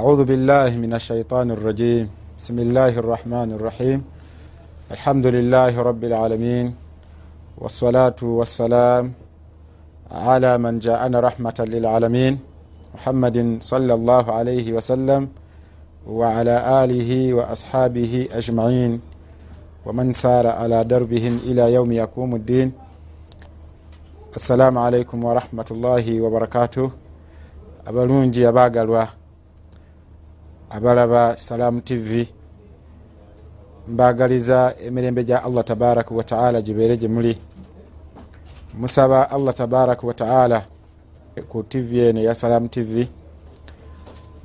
أعوذ بالله من الشيطان الرجيم. بسم الله الرحمن الرحيم. الحمد لله رب العالمين والصلاة والسلام على من جاءنا رحمة للعالمين. محمد صلى الله عليه وسلم وعلى آله وأصحابه أجمعين. ومن سار على دربهم إلى يوم يقوم الدين. السلام عليكم ورحمة الله وبركاته. abalungi abaagalwa abalaba salaamu tv mbagaliza emirembe gya allah tabaraka wataala gibeere gye muli. Musaba allah tabaraka wataala ku tv eno eya salaamu tv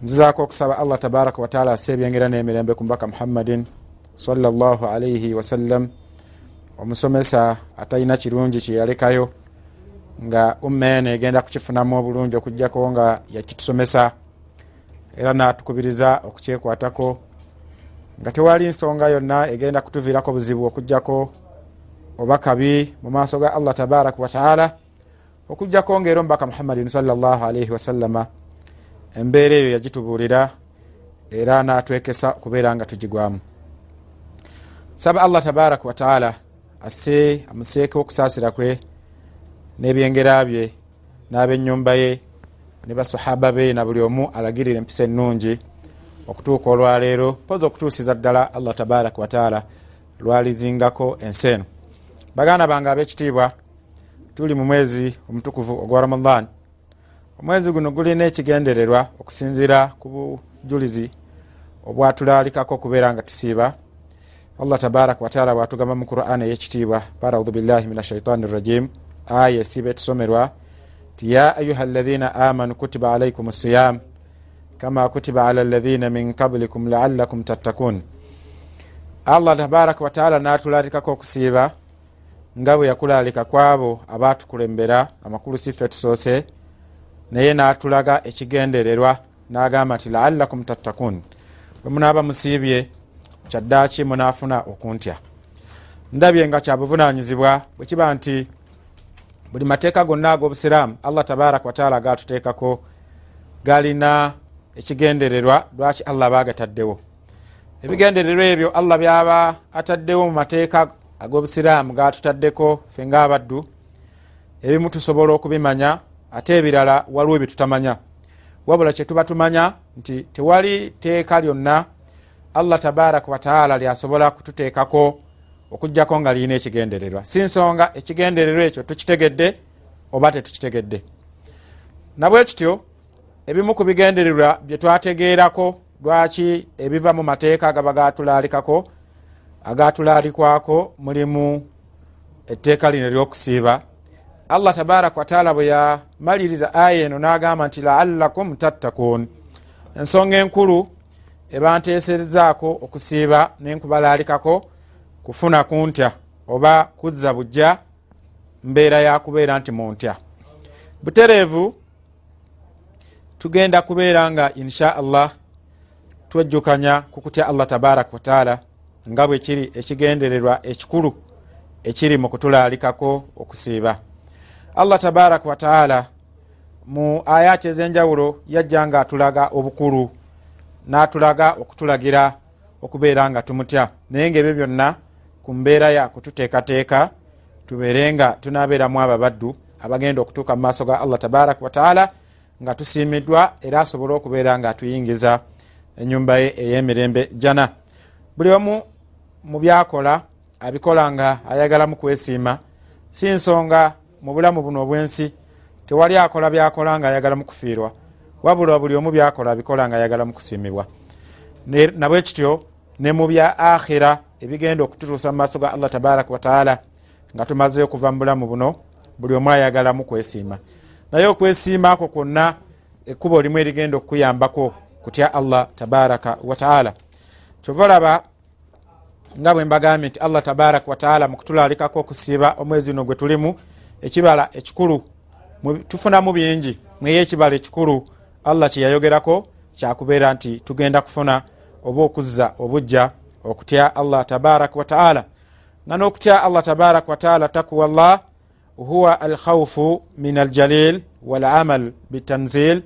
nzizaako okusaba allah tabaraka wataala ase ebyengera n'emirembe ku mbaka muhammadin salllah alaihi wasallam omusomesa atalina kirungi kyeyalekayo nga umma eno egenda kukifunamu obulungi okugjako nga yakitusomesa era natukubiriza okukyekwatako. Nga tewali nsonga yonna egenda kutuviirako buzibu okugjako oba kabi mu maaso ga allah tabaraka wataala okugjako ngaera omubaka muhammadin salllahalaihi wasallama embeera eyo yagitubuulira era natwekesa okubeera nga tugigwamu. Saba allah tabaraka wataala asse amuseeko okusaasira kwe n'ebyengera bye n'abenyumba ye ne basahaba be na buli omu alagirira empisa ennungi. Okutuuka olwaleero poza okutuusiza ddala allah tabaraka wataala lwalizingako ensi eno. Baganda bange ab'ekitiibwa tuli mu mwezi omutukuvu ogwa ramadan. Omwezi guno gulina ekigendererwa okusinzira ku bujulizi obwatulalikako okubeera nga tusiiba. Allah tabaraka wataala bwatugamba mu quran ey'ekitiibwa baraudhu billahi min ashaitani rrajim aya esiba etusomerwa ti ya ayuha alaina amanu kutiba alaikum siyam kama kutiba ala alaina min qablikum laalakum tattakun allah tabaraka wataala natulalikako okusiiba nga bwe yakulalika kwabo abatukulembera amakulu sife tusoose naye natulaga ekigendererwa nagamba nti laalakum tattakun bwe munaaba musiibye kyaddaki munafuna okuntya? Ndabye nga kyabuvunanyizibwa bwe kiba nti buli mateeka gonna ag'obusiraamu allah tabaraka wataala gatuteekako galina ekigendererwa lwaki allah bagataddewo ebigendererwa ebyo allah byaba ataddewo mu mateeka ag'obusiraamu gatutaddeko fe nga abaddu ebimu tusobola okubimanya ate ebirala waliwo ebitutamanya wabula kyetuba tumanya nti tewali teeka lyonna allah tabaraka wataala lyasobola kututeekako okugjako nga lirina ekigendererwa. Si nsonga ekigendererwa ekyo tukitegedde oba tetukitegedde. Nabwe kityo ebimu ku bigendererwa byetwategeerako lwaki ebiva mu mateeka agaba gatulalikako agatulalikwako mulimu etteeka lino ery'okusiiba. Allah tabaraka wataala bwe yamaliriza aya eno n'agamba nti laalakum tattakun ensonga enkulu ebanteeserezaako okusiiba nenkubalalikako kufuna kuntya oba kuzza bujja mbeera yakubeera nti muntya. Butereevu tugenda kubeera nga insha allah twejjukanya ku kutya allah tabaraka wataala nga bwe kiri ekigendererwa ekikulu ekiri mu kutulalikako okusiiba. Allah tabaraka wataala mu ayaati ez'enjawulo yajja nga atulaga obukulu n'atulaga okutulagira okubeera nga tumutya. Naye ngaebyo byonna ku mbeera ya kututeekateeka tubeere nga tunabeeramu ababaddu abagenda okutuuka mu maaso ga allah tabaraka wataala nga tusiimiddwa era asobole okubeera nga atuyingiza enyumba ye ey'emirembe jana buli omu mu byakola abikola nga ayagalamu kwesiima si nsonga mu bulamu buno obwensi. Tewali akola byakola nga ayagala mu kufiirwa wabula buli omu byakola abikola nga ayagala mu kusiimibwa. Nabwe kityo ne mu bya akhira ebigenda okututuusa mu maaso ga allah tabaraka wataala nga tumaze okuva mu bulamu buno buli omu ayagalamu kwesiima. Naye okwesiima ako kwonna ekkubo limu erigenda okukuyambako kutya allah tabaraka wataala kyova olaba nga bwe mbagambye nti allah tabaraka wataala mu kutulalikako okusiiba omwezi uno gwe tulimu ekibala ekikulu tufunamu bingi. Naye ekibala ekikulu allah kyeyayogerako kyakubeera nti tugenda kufuna oba okuzza obujja okutya allah tabaraka wataala nga n'okutya allah tabaraka wataala takuwa llah huwa alkhaufu min aljalil walamal bitanzil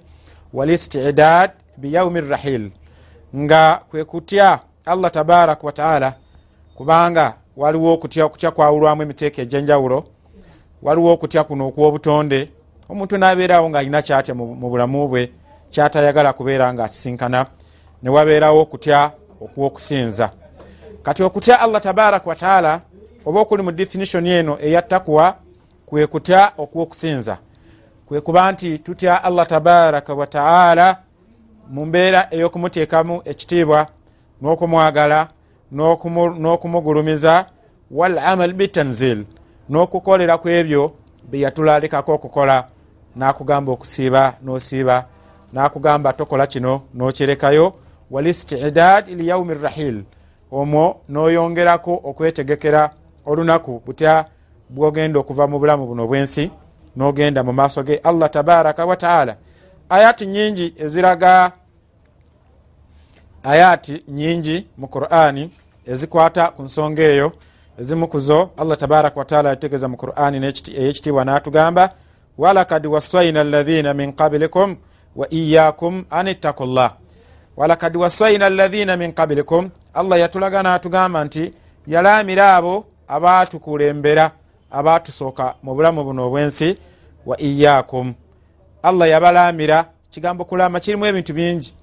walistidad biyaumi rahil nga kwekutya allah tabaraka wataala kubanga waliwo okutya okutya kwawulwamu emiteeka egyenjawulo waliwo okutya kuno okwobutonde. Omuntu nabeerawo ngaalina kyatya mu bulamu bwe kyatayagala kubeera nga asisinkana newabeerawo okutya okwokusinza kati okutya allah tabaraka wataala oba okuli mu definition eno eyattakuwa kwekutya okwokusinza. Kwekuba nti tutya allah tabaraka wataala mu mbeera ey'okumuteekamu ekitiibwa n'okumwagala n'okumugulumiza wal amal bitanzil n'okukolera ku ebyo byeyatulalikako okukola. N'akugamba okusiiba n'osiiba. N'akugamba tokola kino n'okirekayo walistidad liyaumi rahil omwo n'oyongerako okwetegekera olunaku butya bwogenda okuva mu bulamu buno bwensi n'ogenda mu maaso ge allah tabaraka wataala ayati nyingi eziraga ayati nyingi mu qurani ezikwata ku nsonga eyo ezimukuzo allah tabaraka wataala yategeza mu qurani eyekitiibwa natugamba walakad wasaina alaina min qablikum wa iyakum an ittaku llah walakad wasaina alaina min qablikum. Allah yatulaga natugamba nti yalamira abo abatukulembera abatusooka mu bulamu buno obwensi wa iyakum allah yabalamira kigambo kulama kirimu ebintu bingi.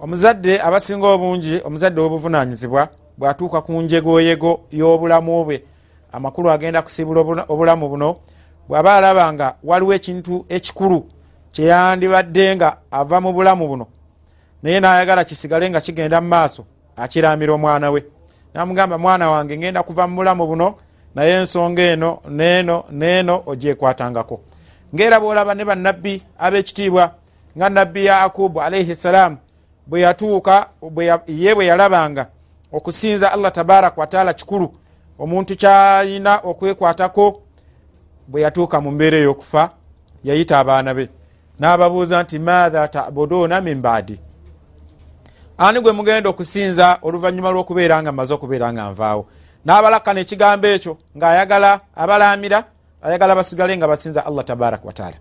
Omuzadde abasinga obungi omuzadde wobuvunanyizibwa bwatuuka ku njegoyego y'obulamu bwe amakulu agenda kusiibula obulamu buno bw'aba alaba nga waliwo ekintu ekikulu kyeyandibadde nga ava mu bulamu buno naye nayagala kisigale nga kigenda mu maaso akiramira omwana we. Namugamba mwana wange ngenda kuva mu bulamu buno naye ensonga eno neeno neeno ogyekwatangako. Ngaera bwolaba ne bannabbi ab'ekitiibwa nga nabbi yakubu alaihi ssalaamu bwe yatuuka ye bwe yalabanga okusinza allah tabaraka wataala kikulu omuntu kyalina okwekwatako bwe yatuuka mu mbeera ey'okufa yayita abaana be. N'ababuuza nti maatha tabuduuna min baadi ani gwe mugenda okusinza oluvannyuma lw'okubeera nga maze okubeera nga nvaawo? N'abalakana ekigambo ekyo ng'ayagala abalamira ayagala basigale nga basinza allah tabaraka wataala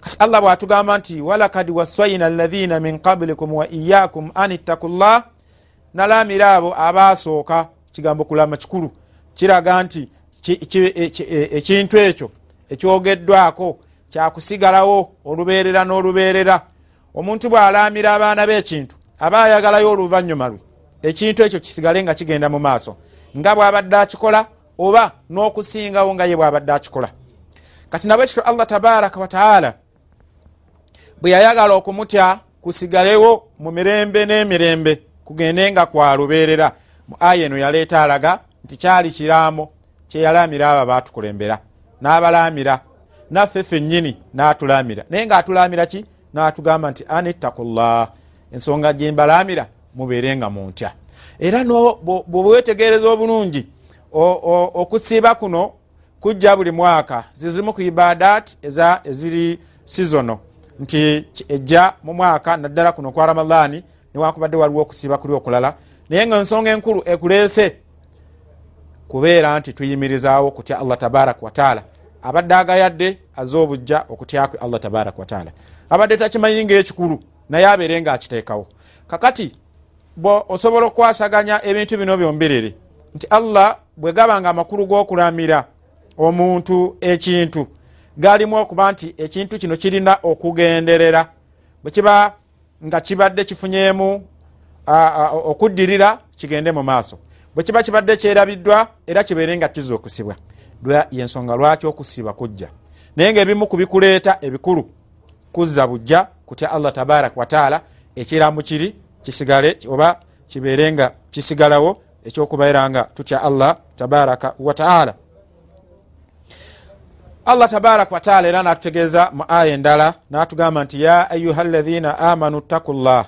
kati allah bwatugamba nti walakad wasaina alaina min qablikum wa iyakum an ittaku llah nalamira abo abasooka kigambo kulama kikulu kiraga nti ekintu ekyo ekyogeddwako kyakusigalawo olubeerera n'olubeerera. Omuntu bw'alamira abaana b'ekintu aba ayagalayo oluvanyuma lwe. Ekintu ekyo kisigale nga kigenda mu maaso. Nga bwabadde akikola oba n'okusingawo nga ye bwabadde akikola. Kati nabwe kityo allah tabaraka wataala bwe yayagala okumutya kusigalewo mu mirembe n'emirembe kugende nga kwalubeerera mu aya eno yaleeta alaga nti kyali kiraamo kyeyalamira abo batukulembera n'abalamira naffe fennyini n'atulamira. Naye ng'atulamira ki? N'atugamba nti anittakullah ensonga gyembalamira mubeere nga muntya era bwewetegereza obulungi okusiiba kuno kujja buli mwaka zizimu ku ibadat eziri sizono. Nti ejja mu mwaka naddala kuno kwa ramadani niwankubadde waliwo okusiiba kuli okulala. Naye nga ensonga enkulu ekuleese kubeera nti tuyimirizaawo okutya allah tabaraka wataala abadde agayadde aze obujja okutyakwe allah tabaraka wataala abadde takimanyi ngaekikulu naye abeere nga akiteekawo kakati osobola okukwasaganya ebintu bino byombiriri nti allah bwe gaba nga amakulu g'okulamira omuntu ekintu galimu okuba nti ekintu kino kirina okugenderera. Bwe kiba nga kibadde kifunyemu okuddirira kigende mu maaso. Bwe kiba kibadde kyerabiddwa era kibeere nga kiza okusibwa. Yensonga lwaki okusibwa kujja? Naye ngaebimu ku bikuleeta ebikulu kuzza bujja kutya allah tabaraka wataala ekiramu kiri kisigale oba kibeere nga kisigalawo ekyokubeera nga tutya allah tabaraka wataala allah tabaraka wataala era natutegeeza mu aya endala natugamba nti ya ayuha alaina amanu ttaku llah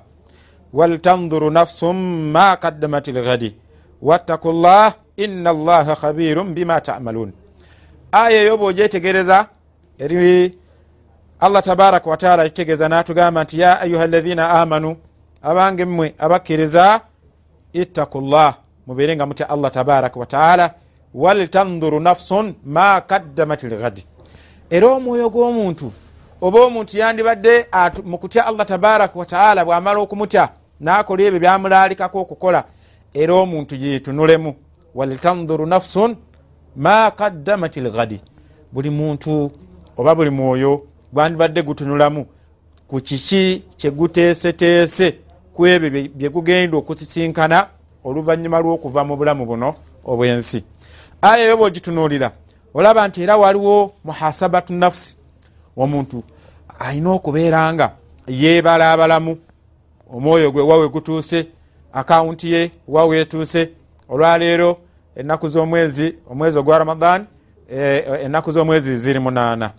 waltanduru nafsum ma kaddamat lghadi wattaku llah ina allaha khabirun bima tamalun aya eyo bwogyetegereza eri allah tabaraka wataala ekitegeeza natugamba nti ya ayuha alaina amanu abange mmwe abakkiriza ittaku llah mubeere nga mutya allah tabaraka wataala waltanduru nafsun ma kaddamat lghadi era omwoyo gw'omuntu oba omuntu yandibadde mukutya allah tabaraka wataala bwamala okumutya nakola ebyo byamulalikako okukola era omuntu yetunulemu walitanzuru nafsun ma kaddamat lgadi buli muntu oba buli mwoyo gwandibadde gutunulamu. Ku kiki kyeguteeseteese ku ebyo byegugenda okusisinkana oluvanyuma lwokuva mu bulamu buno obwensi? Aya eyo bwogitunuulira olaba nti era waliwo muhasabatu nafsi. Omuntu alina okubeera nga yebalabalamu omwoyo gwe wawe gutuuse akawunti ye wawe etuuse olwaleero enaku zomwezi omwezi ogwa ramadan eh, enaku zomwezi ziri munaana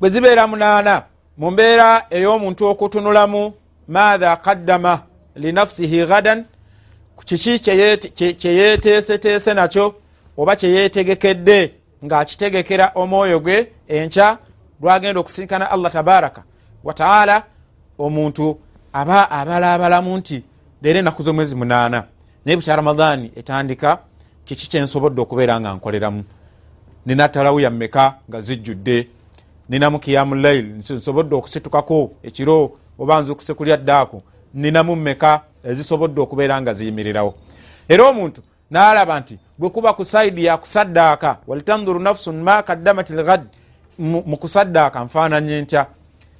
bwe zibeera munaana mu mbeera ey'omuntu okutunulamu maatha kaddama linafsihi gadan kiki kyeyeteeseteese nakyo oba kyeyetegekedde ngaakitegekera omwoyo gwe enkya lwagenda okusinkana allah tabaraka wataala omuntu aba abalabalamu nti leero enaku z'omwezi munaana naye bukya ramadaani etandika kiki kyensobodde okubeera nga nkoleramu? Nina talawuya mmeka nga zijjudde ninamu kiyamu lail nsobodde okusitukako ekiro oba nza okusekulya ddaaku ninamu mmeka ezisobodde okubeera nga ziyimirirawo era omuntu naalaba nti bwe kuba ku saidi yakusaddaaka walitanzuru nafsun ma kaddamat lgad mu kusaddaaka nfaananye ntya?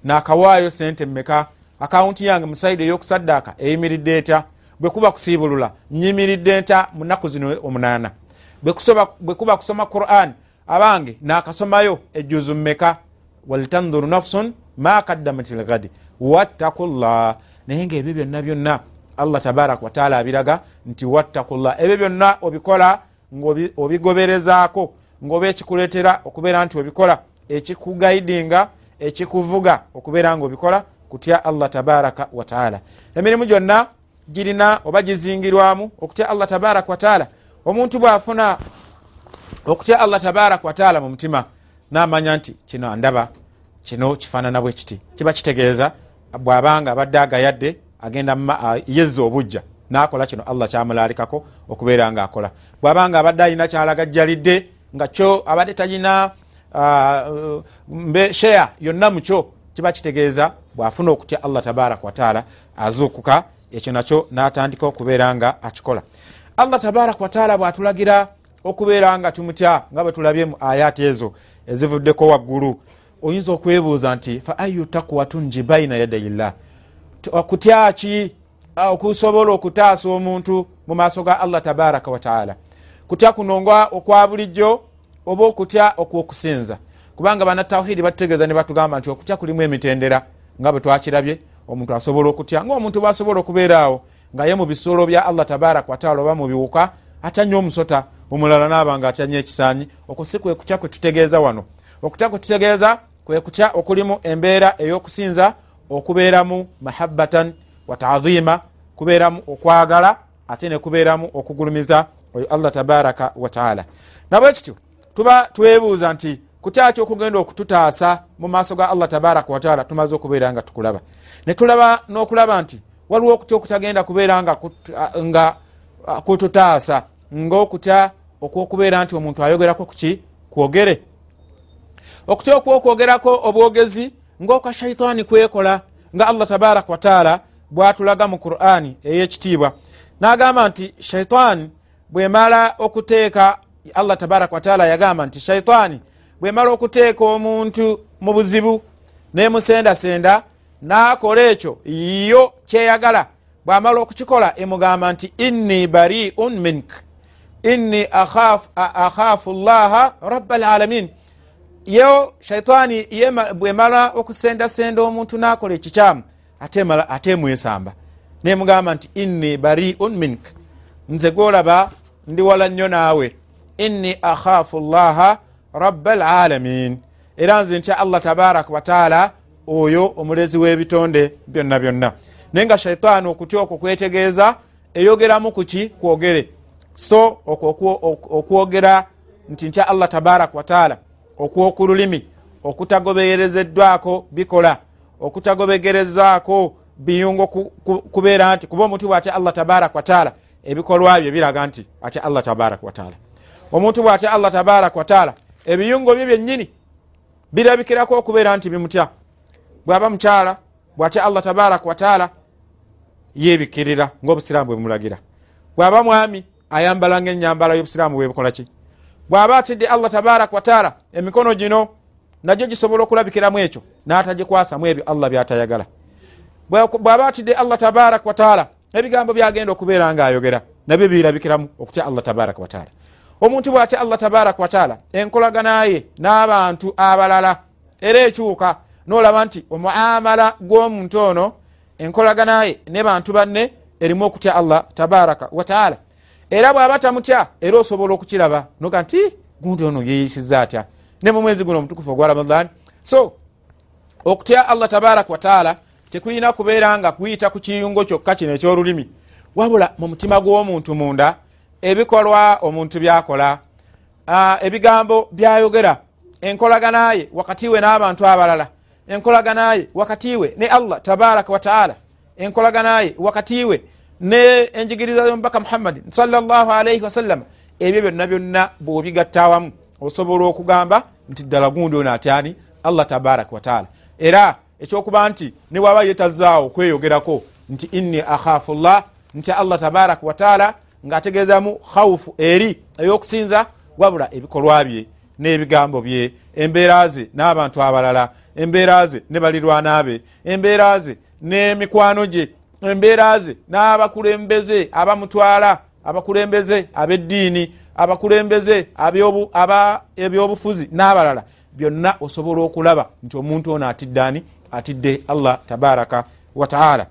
Naakawaayo sente mmeka akawunti yange mu saidi ey'okusaddaaka eyimiridde etya? Bwe kuba kusiibulula nyimiridde ntya mu nnaku zino omunaana? Bwe kuba kusoma quran abange naakasomayo ejuzu mmeka walitanzuru nafsun ma kaddamat lgadi wattakullah naye ngaebyo byonna byonna allah tabaraka wataala abiraga nti wattakullah ebyo byonna obikola ngaobigoberezaako ngaoba ekikuletera okubeera nti obikola ekikugaidinga ekikuvuga okubeera nga obikola kutya allah tabaraka wataala emirimu gyonna girina oba gizingirwamu okutya allah tabaraka wataala omuntu bwafuna okutya allah tabaraka wataala mu mutima namanya nti kino ndaba kino kifaanana bwe kiti. Kiba kitegeeza bwabanga abadde agayadde agenda yezza obujja nakola kino allah kyamulalikako okubeera nga akola bwabanga abadde alina kyalagajjalidde nga kyo abadde talina sheya yonna mukyo kiba kitegeeza bwafuna okutya allah tabaraka wataala azuukuka ekyo nakyo natandika okubeera nga akikola. Allah tabaraka wataala bwatulagira okubeera nga tumutya nga bwe tulabye mu ayati ezo ezivuddeko waggulu. Oyinza okwebuuza nti fa ayu takwatun baina yadaillah kutyaki okusobola okutaasa omuntu mu maaso ga allah tabaraka wataala kutya kunonga okwa bulijjo oba okutya okwokusinza? Kubanga banatawhidi batutegeeza ne batugamba nti okutya kulimu emitendera nga bwe twakirabye omuntu asobola okutya. Ngaomuntu bwasobola okubeeraawo nga ye mu bisolo bya allah tabaraka wataala oba mu biwuka atya omusota omulala naaba nga atya ekisanyi okwo si kwe kutya kwe tutegeeza wano. Okutya kwe tutegeeza kwe kutya okulimu embeera ey'okusinza okubeeramu mahabbatan wa taadhima kubeeramu okwagala ate nekubeeramu okugulumiza oyo allah tabaraka wataala nabwe kityo tuba twebuuza nti kutyaki okugenda okututaasa mu maaso ga allah tabaraka wataala tumaze okubeera nga tukulaba? Netulaba n'okulaba nti waliwo okutya okutagenda kubeera nga kututaasa ngaokutya okwokubeera nti omuntu ayogerako kuki kwogere. Okutya okwokwogerako obwogezi ngaoka shaitaani kwekola nga allah tabaraka wataala bwatulaga mu qurani eyekitiibwa. Nagamba nti shaitaani bwemala okuteeka allah tabaraka wataala yagamba nti shaitaani bwemala okuteeka omuntu mu buzibu nemusendasenda nakola ekyo yo kyeyagala. Bwamala okukikola emugamba nti inni bariun mink inni akhafu llaha raba alalamin yo shaitaani bwemala okusendasenda omuntu nakola ekikyamu ate mwesamba. Nemugamba nti inni bariun mink. Nze gwolaba ndi wala nnyo naawe. Inni akhafu llaha raba alalamin era nze ntya allah tabaraka wataala oyo omulezi w'ebitonde byonna byonna. Naye nga shaitaani okutya okwo kwetegeeza eyogeramu kuki kwogere so okwogera nti ntya allah tabaraka wataala okwoku lulimi okutagobeyerezeddwako bikola okutagobegerezaako biyungo kubeera nti kuba omuntu bwatya allah tabaraka wataala ebikolwa bye biraga nti atya allah tabaraka wataala omuntu bwatya allah tabaraka wataala ebiyungo bye byennyini birabikirako okubeera nti bimutya. Bwaba mukyala bwatya allah tabaraka wataala yebikirira ngaobusiraamu bwebumulagira bwaba mwami ayambala nga enyambala y'obusiraamu bwebukolaki bwaba atidde allah tabaraka wataala emikono gino nagyo gisobola okulabikiramu ekyo n'atagikwasamu ebyo allah byatayagala. Bwaba atidde allah tabaraka wataala ebigambo byagenda okubeera nga ayogera nabyo birabikiramu okutya allah tabaraka wataala omuntu bwatya allah tabaraka wataala enkolaganaye n'abantu abalala era ekyuka nolaba nti omuamala gw'omuntu ono enkolaganaye ne bantu banne erimu okutya allah tabaraka wataala era bwaba tamutya era osobola okukiraba. Noga nti gundi ono yeyisiza atya? Ne mu mwezi guno omutukufu ogwa ramadan so okutya allah tabaraka wataala tekulina kubeera nga kuyita ku kiyungo kyokka kino ekyolulimi. Wabula mu mutima gw'omuntu munda ebikolwa omuntu byakola ebigambo byayogera enkolaganaye wakati we n'abantu abalala enkolaganaye wakati we ne allah tabaraka wataala enkolaganaye wakati we ne enjigiriza yomubaka muhammadin salaalaihi wasallama ebyo byonna byonna bwobigatta awamu osobola okugamba nti ddala gundi ono atyani allah tabaraka wataala era ekyokuba nti newaba yetazaawo okweyogerako nti inni akhafu llah nti allah tabaraka wataala ngaategeezamu khawufu eri eyokusinza wabula ebikolwa bye n'ebigambo bye embeera ze n'abantu abalala embeera ze ne balirwana be embeera ze n'emikwano gye embeera ze n'abakulembeze abamutwala abakulembeze ab'eddiini abakulembeze ebyobufuzi n'abalala byonna osobola okulaba nti omuntu ono atiddeani atidde allah tabaraka wataala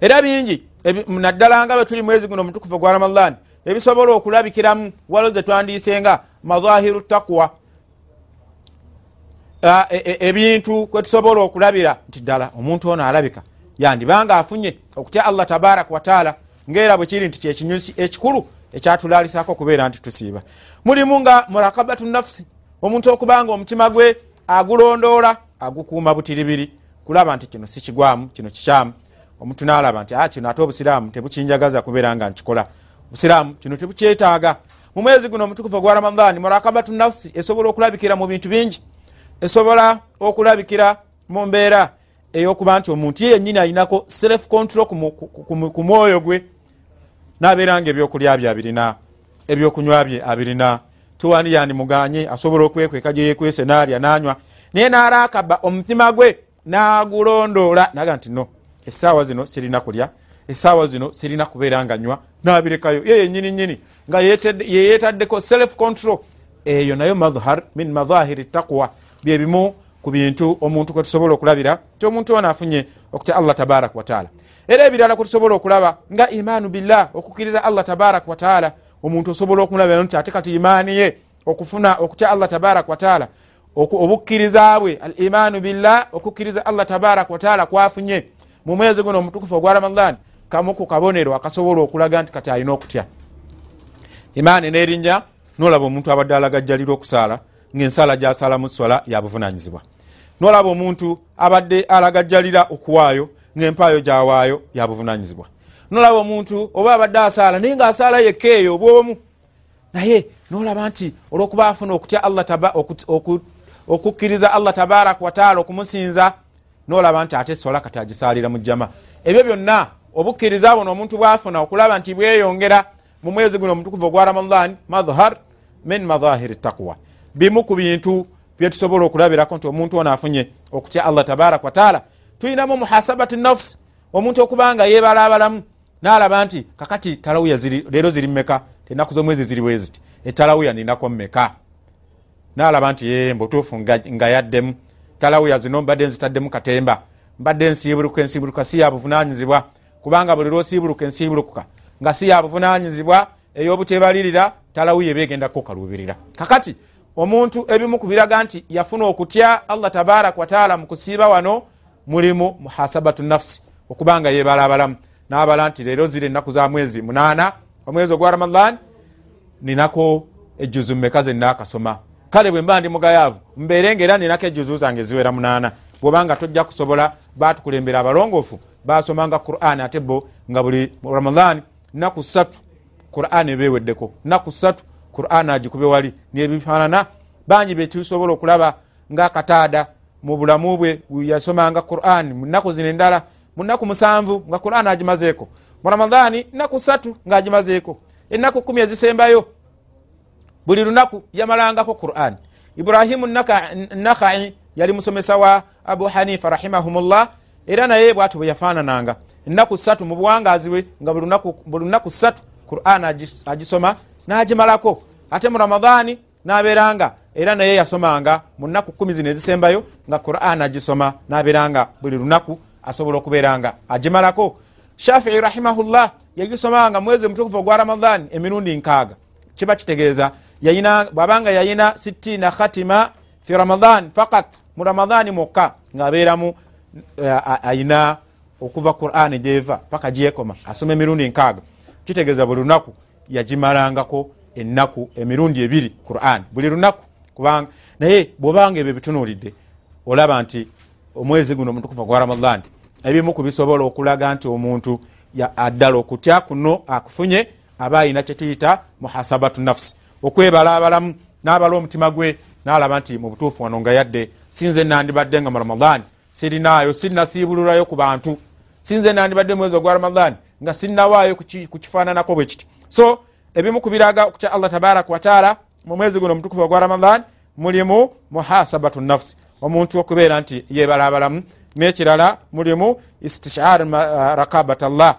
era bingi naddala nga bwe tuli mwezi guno omutukufu gwa ramadan ebisobola okulabikiramu walo ze twandiisenga mazahiru takwa e, e, ebintu kwetusobola okulabira nti ddala omuntu ono alabika yandibanga afunye okutya allah tabaraka wataala ngaera bwe kiri nti kyekinyusi ekikulu ekyatulalisako okubeera nti tusiiba. Mulimu nga murakabatu nafusi omuntu okubanga omutima gwe agulondoola agukuuma butiribiri. Kulaba nti kino sikigwamu kino kikyamu. Omuntu nalaba nti ah, kino ate obusiraamu tebukinjagaza kubeera nga nkikola. Obusiraamu kino tebukyetaaga. Mu mwezi guno omutukufu ogwa ramadan murakabatu nafusi esobola okulabikira mu bintu bingi. Esobola okulabikira mu mbeera eyokuba nti omuntu ye yenyini alinako self control ku mwoyo gwe nabeera nga ebyokulya bye abirina ebyokunywa bye abirina. Tiwandi yandimuganye asobola okwekweka gyeyekwese nalya nanywa. Naye narakaba omutima gwe nagulondoola naga nti no esaawa zino sirina kulya esaawa zino sirina kubeera nga nywa nabirekayo. Ye yenyini nyini nga yeyetaddeko self control. Eyo nayo min madhahiri taqwa byebimu ku bintu omuntu kwetusobola okulabira ti omuntu ono afunye okutya allah tabaraka wataala era ebirala kwetusobola okulaba nga imaanu billah okukkiriza allah tabaraka wataala omuntu osobola okumulabira nti ate kati imaani ye okufuna okutya allah tabaraka wataala obukkiriza bwe al imaanu billah okukkiriza allah tabaraka wataala kwafunye. Mu mwezi guno omutukufu ogwa ramadan kamu ku kabonero akasobola okulaga nti kati alina okutya. Imaani nerinnya nolaba omuntu abadde alagajjalira okusaala ngaensala gyasalamu swala yabuvunanyizibwa nolaba omuntu abadde alagajjalira okuwaayo ngaempaayo gyawaayo yabuvunanyizibwa nolaba omuntu oba abadde asaala naye nga asaala yekka eyo obwomu naye nolaba nti olwokuba afuna okutya allah okukkiriza allah tabaraka wataala okumusinza nolaba nti ate sola kati agisalira mu jama ebyo byonna obukkiriza buno omuntu bwafuna okulaba nti bweyongera mu mwezi guno omutukuvu ogwa ramadan madhar min madhahiri taqwa bimu ku bintu byetusobola okulabirako nti omuntu ono afunye okutya allah tabaraka wataala tuyinamu muhasabati nafsi omuntu okubanga yebalabalamu nalaba nti kakati talawuya leero ziri mmeka? Enaku zomwezi ziri bweziti etalawuya ninako mmeka? Nalaba nti mbutuufu nga yaddemu. Talawuya zino mbadde nzitaddemu katemba. Mbadde nsiibuluka ensiibuluka si yabuvunanyizibwa kubanga buli lwosiibuluka ensiibulukuka nga si yabuvunanyizibwa ey'obutebalirira talawuya ebegendako kalubirira kakati omuntu ebimu kubiraga nti yafuna okutya allah tabaraka wataala mu kusiiba wano mulimu muhasabatu nafsi okubanga yebalabalamu nabala nti leero ziri ennaku za mwezi munaana omwezi ogwa ramadan ninako ejuzu mumeka zenakasoma kale bwe mba ndi mugayaavu mbeere nga era ninako ejuzu zange ziwera munaana. Bwobanga tojja kusobola batukulembera abalongoofu basomanga quran ate bo nga buli ramadan naku satu quran ebeweddeko naku satu quran agikube wali nebifanana bangi betusobola okulaba ngaakataada mu bulamu bwe yasomanga quran munaku zino endala munaku musanvu nga quran agimazeeko. Mu ramadani naku satu ngaagimazeeko enaku kumi ezisembayo buli lunaku yamalangako quran. Ibrahimu nakai yali musomesa wa abu hanifa rahimahumullah era naye bwati bwe yafaanananga. Enaku satu mu buwangazi bwe nga buli lunaku satu quran agisoma nagimalako. Ate mu ramadani naberanga era naye yasomanga mu naku kumi zino ezisembayo nga quran agisoma naberanga buli lunaku asobola okuberanga agimalako. Shafii rahimahullah yagisomanga mwezi mutukufu ogwa ramadan emirundi nkaaga. Kiba kitegeeza bwabanga yayina sitina khatima fi ramadan fakat mu ramadani mwokka ngaaberamu uh, ayina okuva quran gyeva paka gyekoma asoma emirundi nkaaga. Kitegeeza buli lunaku yagimalangako enaku emirundi ebiri quran. Buli lunaku kubanga naye bwobanga ebyo bitunulidde olaba nti omwezi guno omutukufa gwa ramadan ebimu kubisobola okulaga nti omuntu addala okutya kuno akufunye aba alina kyetuyita muhasabatu nafsi okwebalabalamu nabala omutima gwe nalaba nti mubutuufu wano nga yadde sinze nandibadde nga mu ramadan. Sirinaayo sirinasiibululayo ku bantu. Sinze nandibadde mwezi ogwa ramadan nga sirinawaayo kukifaananako bwe kiti so ebimu kubiraga okutya allah tabaraka wataala mu mwezi guno omutukufu ogwa ramadan mulimu muhasabatu nafsi. Omuntu okubeera nti yebalabalamu nekirala mulimu istishar rakabat llah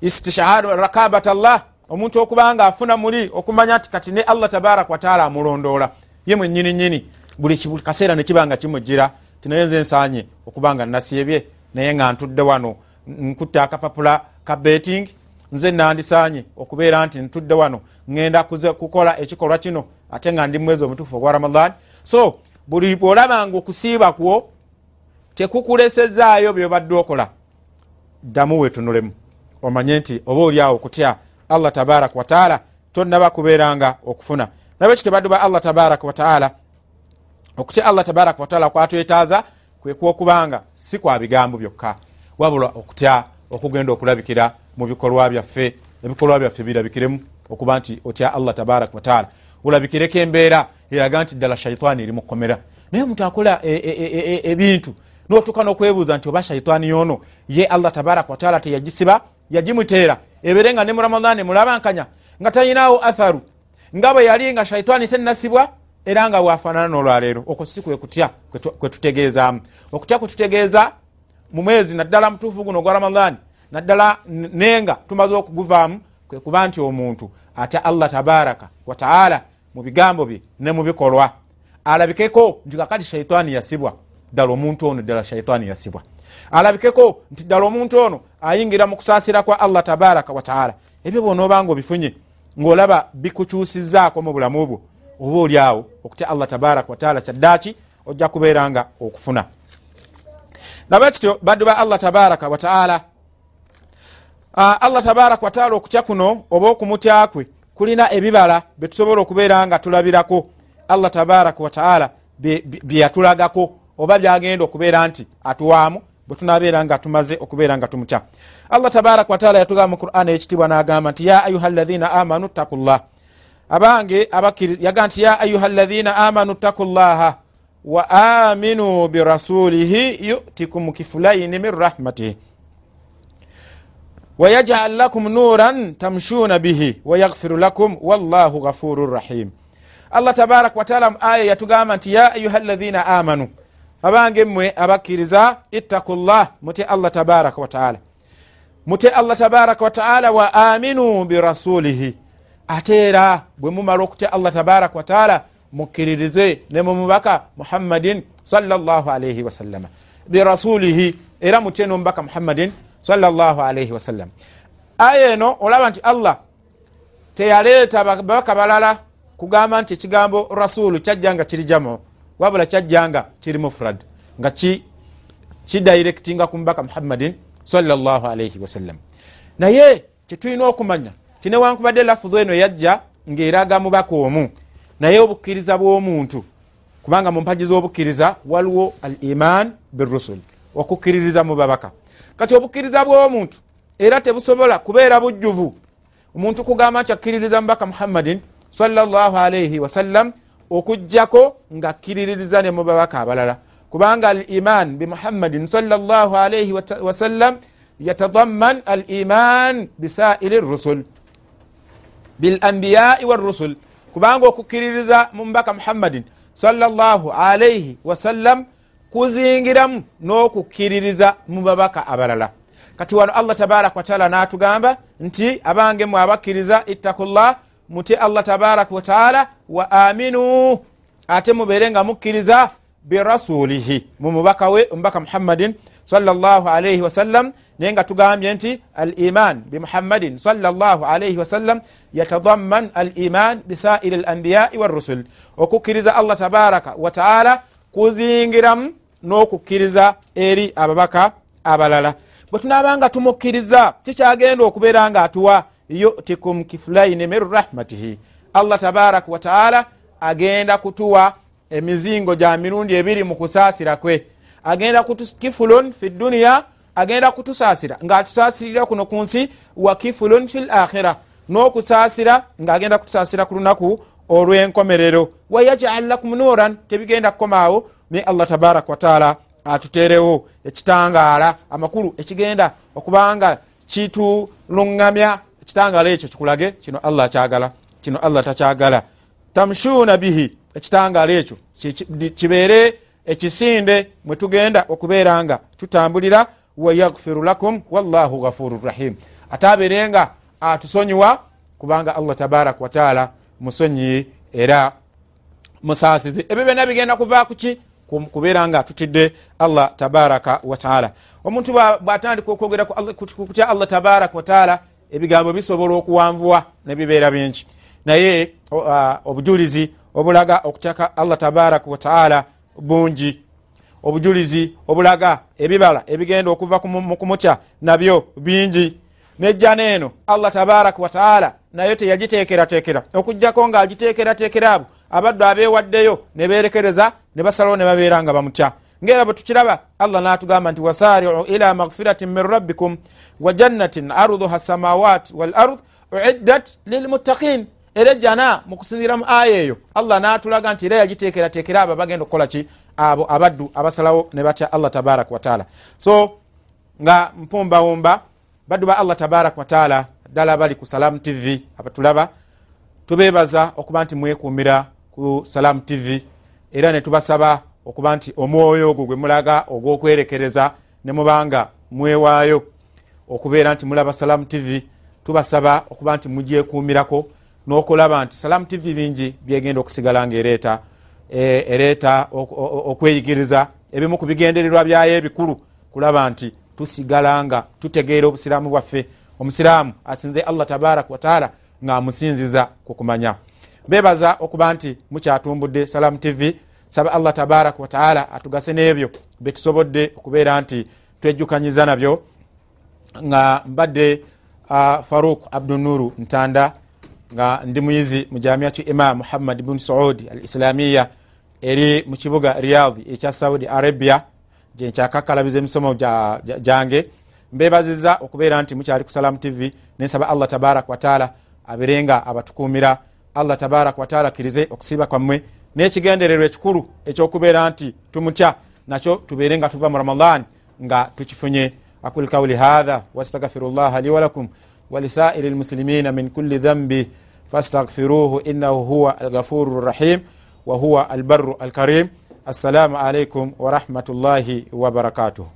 istishar rakabat llah omuntu okubanga afuna muli okumanya nti kati ne allah tabaraka wataala amulondoola. Ye mwenyini nyini buli kaseera nekibanga kimugira tinaye nze nsanye okubanga nasiebye naye nga ntudde wano nkutte akapapula ka beting nze nandisanye okubeera nti ntudde wano. Ŋenda kukola ekikolwa kino ate nga ndi mwezi omutuufu ogwa ramadan so buli bwolabanga okusiiba kwo tekukulesezaayo byobadde okola. Ddamu wetunulemu omanye nti oba oliawo okutya allah tabaraka wataala tonaba kubeeranga okufuna. Nabeki tebaddu ba allah tabaraka wataala okutya allah tabaraka wataala kwatwetaaza kwekwokubanga si kwa bigambo byokka. Wabula okutya okugenda okulabikira mu bikolwa byaffe ebikolwa byaffe birabikiremu okuba nti otya allah tabaraka wataala olabikireko embeera eraga nti ddala shaitaani eri mukomera naye omuntu akola ebintu notuka nokwebuuza nti oba shaitaani yono ye allah tabaraka wataala teyagisiba yagimuteera ebere nga ne mu ramadani mulabankanya nga tayinawo atharu nga bwe yali nga shaitaani tenasibwa era nga bwafaanana nolwaleero. Okwo si kwekutya kwetutegeezaamu okutya kwetutegeeza mu mwezi naddala mutuufu guno ogwa ramadani naddala nenga tumaze okuguvaamu kwekuba nti omuntu atya allah tabaraka wataala mu bigambo bye ne mu bikolwa. Alabikeko nti kakati shaitaani yasibwa ddala omuntu ono ddala shaitaani yasibwa. Alabikeko nti ddala omuntu ono ayingira mu kusaasira kwa allah tabaraka wataala ebyo bwonaobanga obifunye ngaolaba bikukyusizaako mu bulamu bwo oba oliawo okutya allah tabaraka wataala kyaddaaki ojja kubeeranga okufuna. Nabwe kityo baddu ba allah tabaraka wataala allah tabaraka wataala okutya kuno oba okumutyakwe kulina ebibala betusobola okubeera nga tulabirako. Allah tabaraka wataala byeyatulagako oba byagenda okubeera nti atuwaamu bwetunabeera nga tumaze okubeera nga tumutya. Allah tabaraka wataala yatugamba mu quran ekitibwa nagamba nti ya ayuha lazina amanu takullah abange yaga nti ya ayuha lazina amanu takullaha wa aminu birasulihi yutikum kifulaini min rahmatihi wayajal lakum nuran tamshuna bihi wayaghfiru lakum wallahu ghafuru rahim allah tabaraka wataala mu aya yatugamba nti ya ayuha lazina amanu abange mmwe abakkiriza ittaku llah mute allah tabaraka wataala mute allah tabaraka wataala wa aminu birasulihi ate era bwe mumala okutya allah tabaraka wataala mukkiririze ne mumubaka muhammadin salllah alaihi wasallama birasulihi era mutye nomubaka muhammadin salllah alaihi wasallam aya eno olaba nti allah teyaleeta babaka balala kugamba nti ekigambo rasulu kyajja nga kiri jamo wabula kyajja nga kiri mufrad nga kidirectinga ku mubaka muhammadin salllah alaihi wasallam naye kyetulina okumanya tinewankubadde lafuzu eno yajja ngaeraga mubaka omu naye obukkiriza bw'omuntu kubanga mu mpagi z'obukkiriza waliwo al iman birusul okukkiririza mu babaka kati obukkiriza bw'omuntu era tebusobola kubeera bujjuvu omuntu kugamba nti akkiririza mubaka muhammadin salllah alaihi wasallam okugjako nga kiriririza ne mubabaka abalala. Kubanga al iman bimuhammadin salllah alaihi wasallam yatadamman al iman bisairi rusul bilambiyai warusul kubanga okukiririza mu mubaka muhammadin salllah alaihi wasallam kuzingiramu n'okukiririza mu babaka abalala. Kati wano allah tabaraka wataala natugamba nti abange mwe abakkiriza ittakullah mutye allah tabaraka wataala wa aminu ate mubeere nga mukkiriza birasulihi mu mubaka we omubaka muhammadin salllah alaihi wasallam naye nga tugambye nti al iman bimuhammadin salllah alaihi wasallam yatadamman al iman bisairi al ambiyai warusul okukkiriza allah tabaraka wataala kuzingiramu n'okukkiriza eri ababaka abalala. Bwe tunaabanga tumukkiriza kikyagenda okubeera nga atuwa yutikum kifulaini min rahmatihi. Allah tabaraka wataala agenda kutuwa emizingo gya mirundi ebiri mu kusaasira kwe. Agenda kifulun fi duniya agenda kutusaasira ng'atusaasirira kuno ku nsi wa kifulun fi l akhira n'okusaasira ng'agenda kutusaasira ku lunaku olw'enkomerero. Wayajal lakum nuran tebigenda kukomaawo naye allah tabaraka wataala atuterewo ekitangaala amakulu ekigenda okubanga kituluŋŋamya ekitangaala ekyo kikulage kino allah kyagala kino allah takyagala. Tamshuuna bihi ekitangaala ekyo kibeere ekisinde mwe tugenda okubeera nga tutambulira wayagfiru lakum wallahu gafuru rahim. Ate abeerenga atusonyiwa kubanga allah tabaraka wataala musonyi era musaasizi ebyo byonna bigenda kuva kuki kubeera nga tutidde allah tabaraka wataala omuntu bwatandika okwogera kutya allah tabaraka wataala ebigambo bisobola okuwanvuwa nebibeera bingi. Naye obujulizi obulaga okutyaka allah tabaraka wataala bungi. Obujulizi obulaga ebibala ebigenda okuva mu kumutya nabyo bingi. Nejja neeno allah tabaraka wataala nayo teyagiteekerateekera. Okugjako nga agiteekerateekera abo abaddu abewaddeyo ne berekereza ne basalawo ne babeera nga bamutya. Ngaera bwe tukiraba allah natugamba nti wasariu ila magfiratin min rabbikum wa jannatin arduha samawat wal ard uiddat lilmuttaqin era jana mukusinzira mu aya eyo allah natulaga nti era yagiteekerateekera abo bagenda okukola ki? Abo abaddu abasalawo ne batya allah tabaraka wataala so nga mpumbawumba baddu ba allah tabaraka wataala ddala bali ku salamu tv abatulaba tubebaza okuba nti mwekumira ku salamu tv era netubasaba okuba nti omwoyo ogwo gwe mulaga ogwokwerekereza nemubanga mwewaayo. Okubeera nti mulaba salamu tv tubasaba okuba nti mugyekumirako nokulaba nti salamu tv bingi byegenda okusigala nga ereeta ereeta okweyigiriza ebimu ku bigendererwa byayo ebikulu kulaba nti tusigala nga tutegeera obusiraamu bwaffe. Omusiraamu asinze allah tabaraka wataala nga amusinziza kukumanya bebaza okuba nti mukyatumbudde salamu tv saba allah tabaraka wataala atugase n'ebyo betusobodde okubeera nti twejjukanyiza nabyo. Nga mbadde uh, faruk abdunuru ntanda nga ndi muyizi mu jamiatu imam muhammad bun saudi al islamiya eri mu kibuga riyadi ekya saudi arabia gyenkyakakalabiza emisomo gyange. Mbebaziza okubeera nti mukyali ku salamu tv nensaba allah tabaraka wataala aberenga abatukumira allah tabaraka wataala akkirize okusiiba kwammwe n'ekigendererwa ekikulu ekyokubeera nti tumutya nakyo tubeere nga tuva mu ramadan nga tukifunye. Aqul kauli hatha wastagfiru llaha li walakum walisairi lmuslimina min kulli dhanbi fastagfiruhu innahu huwa alghafuru rrahim wahuwa albaru alkarim. Assalamu alaikum warahmatullahi wabarakatuh